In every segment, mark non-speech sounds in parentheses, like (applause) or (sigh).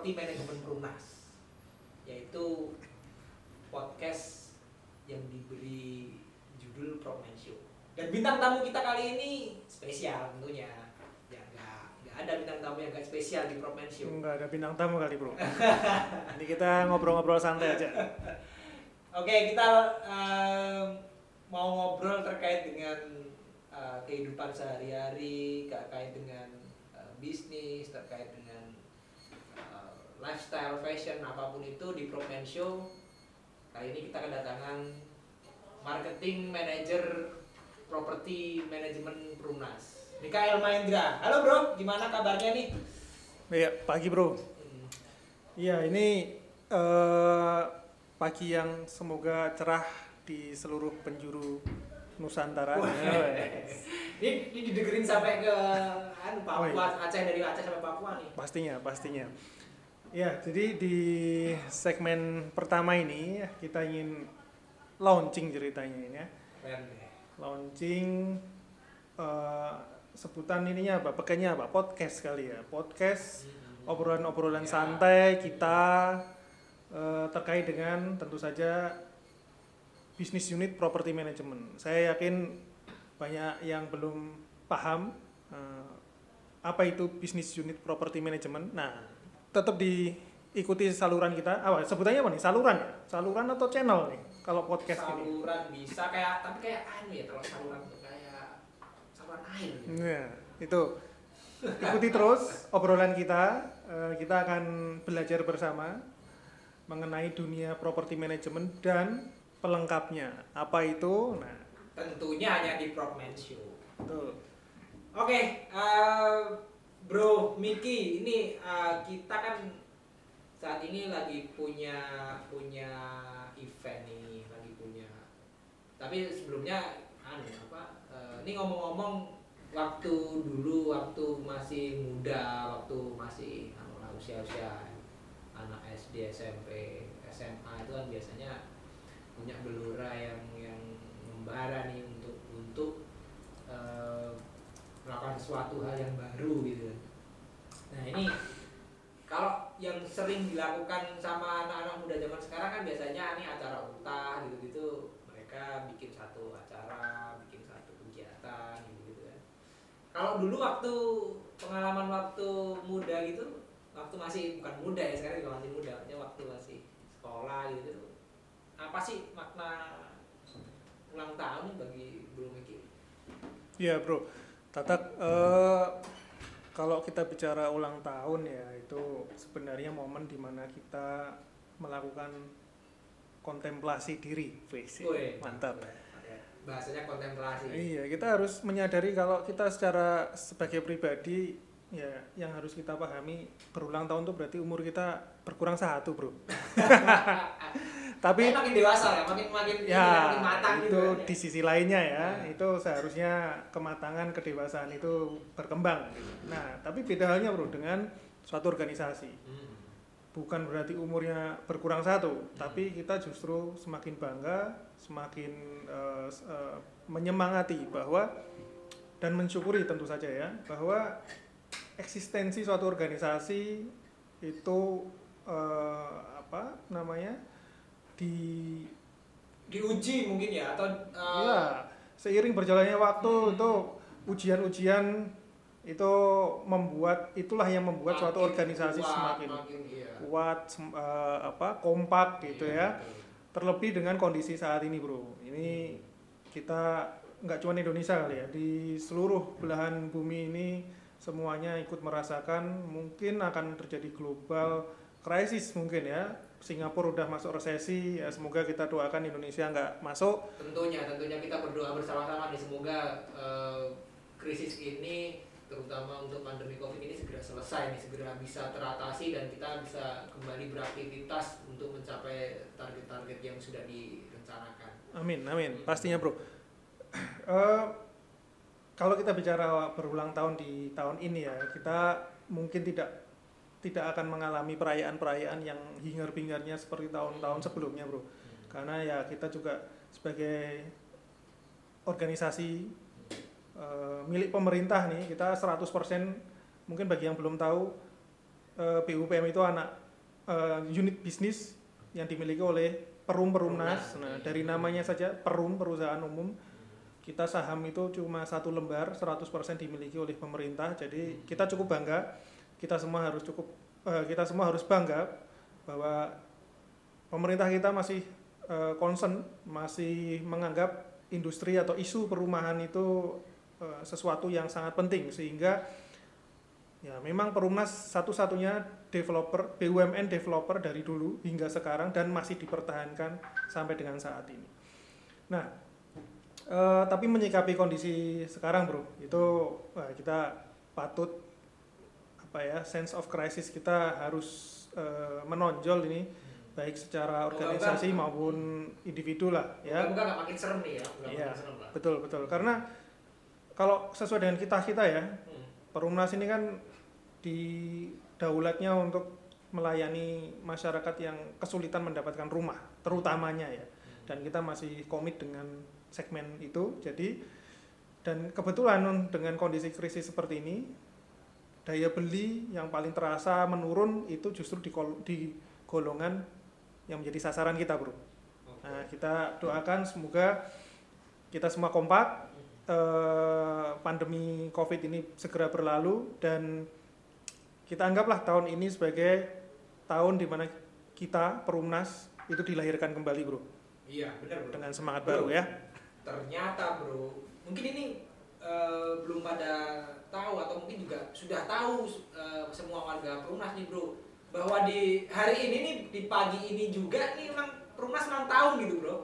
Properti Manajemen Perumnas yaitu podcast yang diberi judul Promen Show. Dan bintang tamu kita kali ini spesial tentunya. Ya nggak ada bintang tamu yang nggak spesial di Promen Show. Enggak ada bintang tamu kali bro. (laughs) Ini kita ngobrol-ngobrol santai aja. Oke, kita em, mau ngobrol terkait dengan eh, kehidupan sehari-hari, terkait dengan eh, bisnis, terkait dengan lifestyle, fashion, apa pun itu di Promen Show. Kali ini kita kedatangan marketing manager properti manajemen Perumnas. Mikael Mahendra. Halo bro, gimana kabarnya nih? Iya pagi bro. Hmm, Iya ini eh, pagi yang semoga cerah di seluruh penjuru Nusantara. Wah. Ya, (laughs) Ini, ini didengerin sampai ke anu, Oh, Papua, Aceh dari Aceh sampai Papua nih. pastinya pastinya. Ya jadi di segmen pertama ini kita ingin launching ceritanya ini ya. Launching eh, sebutan ininya apa? Pakainya apa? Podcast kali ya. Podcast obrolan-obrolan Ya. santai kita eh, terkait dengan tentu saja bisnis unit property management. Saya yakin banyak yang belum paham eh, apa itu bisnis unit property management. Nah, tetap diikuti saluran kita. Apa sebutannya apa nih? Saluran ya? Saluran atau channel nih? Kalau podcast ini. saluran bisa kayak tapi kayak anu ya kalau saluran tuh kayak saluran air gitu. Nah, itu ikuti terus obrolan kita. Eh, kita akan belajar bersama mengenai dunia property management dan pelengkapnya. Apa itu? Nah, tentunya hanya di Progman Show itu. oke eh, bro Miki ini eh, kita kan saat ini lagi punya punya event nih lagi punya. Tapi sebelumnya anu apa eh, ini ngomong-ngomong waktu dulu waktu masih muda waktu masih lah, usia-usia anak SD SMP SMA itu kan biasanya punya gelora yang yang membara nih untuk untuk eh, melakukan sesuatu hal yang baru gitu nah ini kalau yang sering dilakukan sama anak-anak muda zaman sekarang kan biasanya ini acara ultah gitu-gitu mereka bikin satu acara bikin satu kegiatan gitu-gitu kan kalau dulu waktu pengalaman waktu muda gitu waktu masih bukan muda ya sekarang juga masih muda artinya waktu masih sekolah gitu apa sih makna ulang tahun bagi Bro Miki? Iya, Bro. Tatak eh, kalau kita bicara ulang tahun ya, itu sebenarnya momen di mana kita melakukan kontemplasi diri. Wih, Wih, mantap. Bahasanya kontemplasi. Iya, kita harus menyadari kalau kita secara sebagai pribadi ya yang harus kita pahami berulang tahun itu berarti umur kita berkurang satu, Bro. (laughs) Tapi makin dewasa ya, makin makin ini, ya makin matang itu gitu. kan, di ya. sisi lainnya ya, Ya. itu seharusnya kematangan kedewasaan itu berkembang. Nah, tapi beda halnya, Bro, dengan suatu organisasi. Hmm. Bukan berarti umurnya berkurang satu, tapi kita justru semakin bangga, semakin s- eh, menyemangati bahwa dan mensyukuri tentu saja ya bahwa eksistensi suatu organisasi itu eh, apa namanya di Diuji mungkin ya atau uh, ya seiring berjalannya waktu Hmm. itu ujian-ujian itu membuat itulah yang membuat suatu makin organisasi kuat, semakin makin, iya. kuat sem- eh, apa kompak gitu Iya, ya betul. terlebih dengan kondisi saat ini bro ini kita nggak cuma Indonesia kali ya di seluruh belahan bumi ini semuanya ikut merasakan mungkin akan terjadi global krisis mungkin ya Singapura udah masuk resesi ya semoga kita doakan Indonesia nggak masuk Tentunya, tentunya kita berdoa bersama-sama nih semoga eh, krisis ini terutama untuk pandemi covid ini segera selesai nih segera bisa teratasi dan kita bisa kembali beraktivitas untuk mencapai target-target yang sudah direncanakan. Amin, amin. Pastinya, Bro. (clears throat) Eh, kalau kita bicara berulang tahun di tahun ini ya, kita mungkin tidak tidak akan mengalami perayaan-perayaan yang hingar-bingarnya seperti tahun-tahun sebelumnya, Bro. karena ya kita juga sebagai organisasi eh, milik pemerintah nih kita 100% mungkin bagi yang belum tahu eh, BUPM itu anak eh, unit bisnis yang dimiliki oleh Perum Perumnas. Nah, dari namanya saja Perum perusahaan umum kita saham itu cuma satu lembar 100% dimiliki oleh pemerintah. Jadi kita cukup bangga. Kita semua harus cukup eh, kita semua harus bangga bahwa pemerintah kita masih eh, concern, masih menganggap industri atau isu perumahan itu eh, sesuatu yang sangat penting sehingga ya memang Perumnas satu-satunya developer BUMN developer dari dulu hingga sekarang dan masih dipertahankan sampai dengan saat ini. Nah, eh, tapi menyikapi kondisi sekarang, Bro, itu wah, kita patut apa ya sense of crisis kita harus eh, menonjol ini baik secara organisasi maupun individu lah ya. Moga-moga nggak makin serem nih ya. Iya. makin serem lah. Betul betul karena kalau sesuai dengan kita kita ya Hmm. Perumnas ini kan di daulatnya untuk melayani masyarakat yang kesulitan mendapatkan rumah terutamanya ya dan kita masih komit dengan segmen itu jadi dan kebetulan dengan kondisi krisis seperti ini daya beli yang paling terasa menurun itu justru di, kol- di golongan yang menjadi sasaran kita bro. Nah, kita doakan semoga kita semua kompak, eh, pandemi COVID ini segera berlalu dan kita anggaplah tahun ini sebagai tahun di mana kita Perumnas itu dilahirkan kembali, bro, Iya, benar bro. dengan semangat Bro. baru ya. Ternyata bro, mungkin ini eh, belum pada tahu atau mungkin juga sudah tahu eh, semua warga Perumnas nih bro, bahwa di hari ini nih di pagi ini juga nih memang Perumnas ulang tahun gitu bro.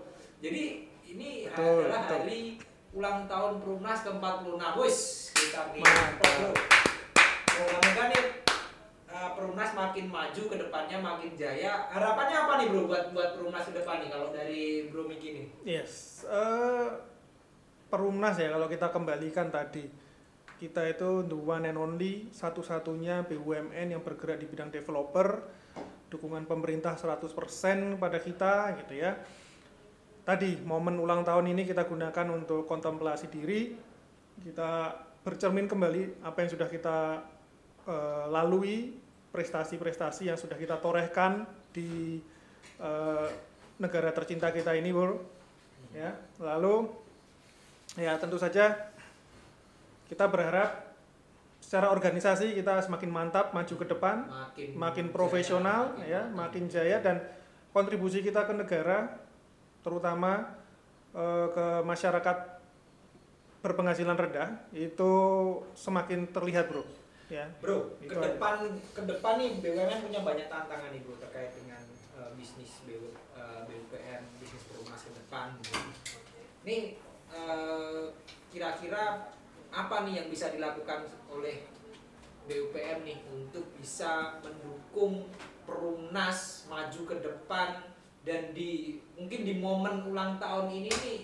Jadi ini Betul, adalah betul. hari ulang tahun Perumnas ke-46. Wis, kita nih. Moga-moga nih eh, Perumnas makin maju ke depannya makin jaya. Harapannya apa nih bro buat buat Perumnas ke depan nih kalau dari Bro Miki nih? Yes, eh, Perumnas ya kalau kita kembalikan tadi. Kita itu the one and only satu-satunya BUMN yang bergerak di bidang developer. Dukungan pemerintah 100% pada kita gitu ya. Tadi momen ulang tahun ini kita gunakan untuk kontemplasi diri. Kita bercermin kembali apa yang sudah kita eh, lalui prestasi-prestasi yang sudah kita torehkan di eh, negara tercinta kita ini bro ya lalu ya tentu saja kita berharap secara organisasi kita semakin mantap maju ke depan makin makin jaya, profesional makin ya mantap. makin jaya dan kontribusi kita ke negara terutama eh, ke masyarakat berpenghasilan rendah itu semakin terlihat bro. Ya. Bro ke depan ke depan nih BUMN punya banyak tantangan nih bro terkait dengan eh, bisnis BU, eh, BUPN bisnis perumahan ke depan nih eh, kira-kira apa nih yang bisa dilakukan oleh BUPM nih untuk bisa mendukung Perumnas maju ke depan dan di mungkin di momen ulang tahun ini nih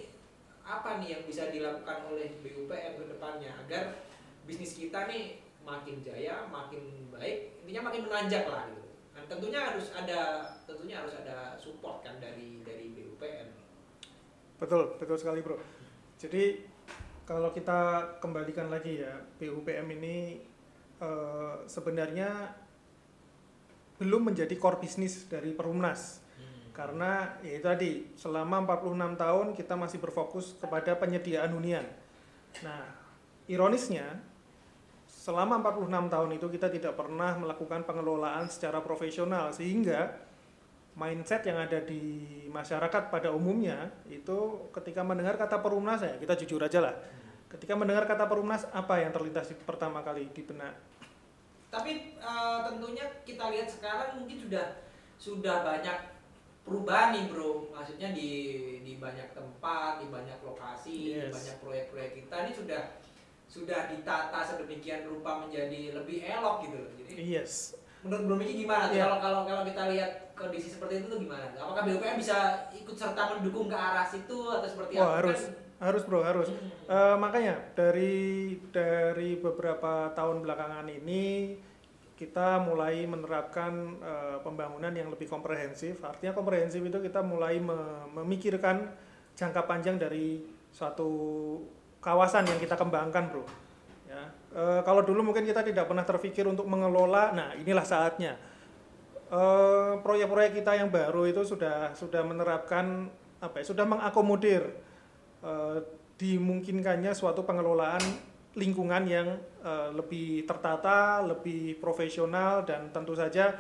apa nih yang bisa dilakukan oleh BUPM ke depannya agar bisnis kita nih makin jaya, makin baik, intinya makin menanjak lah gitu. Dan tentunya harus ada tentunya harus ada support kan dari dari BUPM. betul betul sekali bro jadi kalau kita kembalikan lagi ya BUPM ini eh, sebenarnya belum menjadi core bisnis dari Perumnas. Karena ya itu tadi selama 46 tahun kita masih berfokus kepada penyediaan hunian. Nah, ironisnya selama 46 tahun itu kita tidak pernah melakukan pengelolaan secara profesional. Sehingga mindset yang ada di masyarakat pada umumnya itu ketika mendengar kata Perumnas ya kita jujur aja lah. Ketika mendengar kata Perumnas apa yang terlintas di- pertama kali di benak? Tapi eh, tentunya kita lihat sekarang mungkin sudah sudah banyak perubahan nih bro. Maksudnya di di banyak tempat, di banyak lokasi, di Yes. banyak proyek-proyek kita ini sudah sudah ditata sedemikian rupa menjadi lebih elok gitu loh. Jadi Yes, menurut Bro Miki gimana tuh Iya. kalau kalau kalau kita lihat kondisi seperti itu tuh gimana? Apakah BUPM bisa ikut serta mendukung ke arah situ atau seperti apa? harus. Kan- harus bro harus. Hmm. Eh, makanya dari dari beberapa tahun belakangan ini kita mulai menerapkan uh, pembangunan yang lebih komprehensif. Artinya komprehensif itu kita mulai me memikirkan jangka panjang dari suatu kawasan yang kita kembangkan, bro. Uh, kalau dulu mungkin kita tidak pernah terpikir untuk mengelola, nah inilah saatnya. Proyek-proyek uh, kita yang baru itu sudah sudah menerapkan apa ya, sudah mengakomodir uh, dimungkinkannya suatu pengelolaan lingkungan yang uh, lebih tertata, lebih profesional dan tentu saja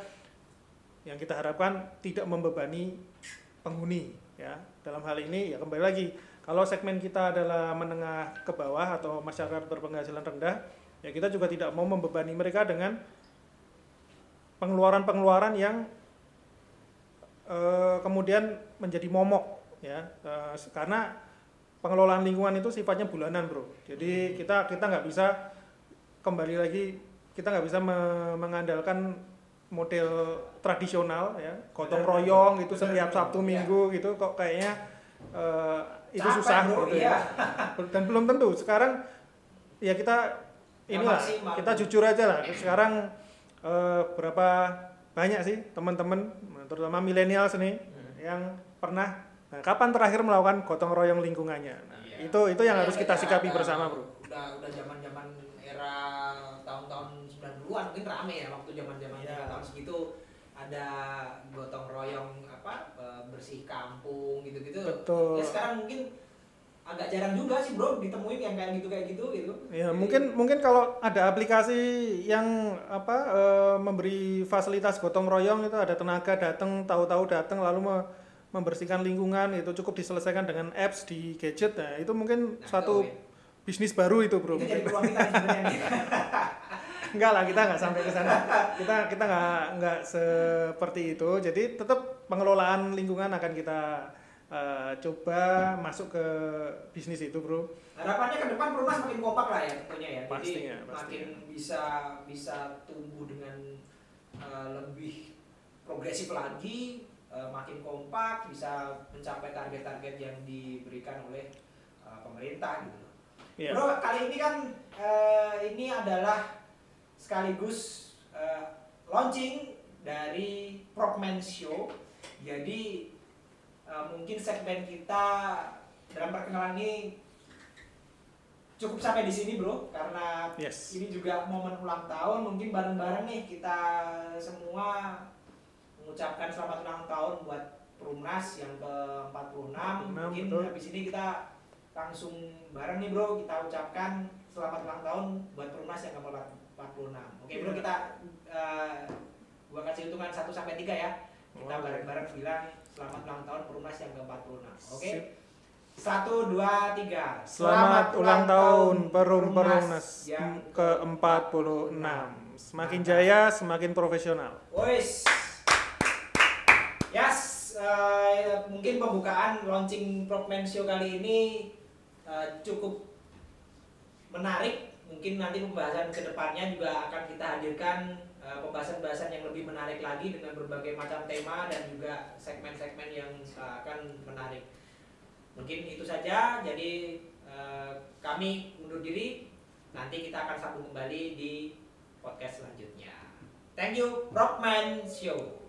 yang kita harapkan tidak membebani penghuni ya. Dalam hal ini ya kembali lagi kalau segmen kita adalah menengah ke bawah atau masyarakat berpenghasilan rendah, ya kita juga tidak mau membebani mereka dengan pengeluaran-pengeluaran yang uh, kemudian menjadi momok ya. Uh, karena pengelolaan lingkungan itu sifatnya bulanan bro jadi kita kita nggak bisa kembali lagi kita nggak bisa me mengandalkan model tradisional ya gotong royong itu setiap sabtu iya. minggu gitu kok kayaknya uh, itu Capek, susah bro, gitu ya. iya. dan belum tentu sekarang ya kita inilah kita jujur aja lah sekarang uh, berapa banyak sih teman-teman terutama milenial nih hmm. yang pernah Nah, kapan terakhir melakukan gotong royong lingkungannya? Nah, iya. itu itu yang ya, harus kita sikapi ada, bersama, Bro. Udah udah zaman-zaman era tahun-tahun 90-an mungkin rame ya waktu zaman-zaman ya. tahun segitu ada gotong royong apa bersih kampung gitu-gitu. Betul. Ya sekarang mungkin agak jarang juga sih bro ditemuin yang kayak gitu kayak gitu gitu. Ya Jadi, mungkin mungkin kalau ada aplikasi yang apa e, memberi fasilitas gotong royong itu ada tenaga datang tahu-tahu datang lalu me, membersihkan lingkungan itu cukup diselesaikan dengan apps di gadget nah itu mungkin nah, satu ya. bisnis baru itu bro. Itu jadi peluang kita (laughs) enggak lah kita nggak sampai ke sana. Kita kita nggak nggak seperti itu. Jadi tetap pengelolaan lingkungan akan kita uh, coba masuk ke bisnis itu bro harapannya ke depan Perumnas makin kompak lah ya tentunya ya pastinya, jadi pastinya. makin bisa bisa tumbuh dengan uh, lebih progresif lagi uh, makin kompak bisa mencapai target-target yang diberikan oleh uh, pemerintah gitu. Yeah. Bro kali ini kan uh, ini adalah sekaligus uh, launching dari Progman Show. Jadi uh, mungkin segmen kita dalam perkenalan ini cukup sampai di sini bro karena yes. ini juga momen ulang tahun mungkin bareng-bareng nih kita semua mengucapkan selamat ulang tahun buat Perumnas yang ke-46. Mungkin betul. habis ini kita langsung bareng nih bro, kita ucapkan selamat ulang tahun buat Perumnas yang ke-46. Oke bro, iya. kita uh, gua kasih hitungan 1 sampai 3 ya. Kita bareng-bareng bilang selamat ulang tahun Perumnas yang ke-46. Oke. Satu, dua, tiga. Selamat, Selamat ulang tahun Perum Perumnas yang ke-46. Semakin jaya, semakin profesional. Wes yes uh, mungkin pembukaan launching Progman Show kali ini uh, cukup menarik mungkin nanti pembahasan ke depannya juga akan kita hadirkan pembahasan-pembahasan yang lebih menarik lagi dengan berbagai macam tema dan juga segmen-segmen yang akan menarik. Mungkin itu saja. Jadi uh, kami undur diri. Nanti kita akan sambung kembali di podcast selanjutnya. Thank you Rockman Show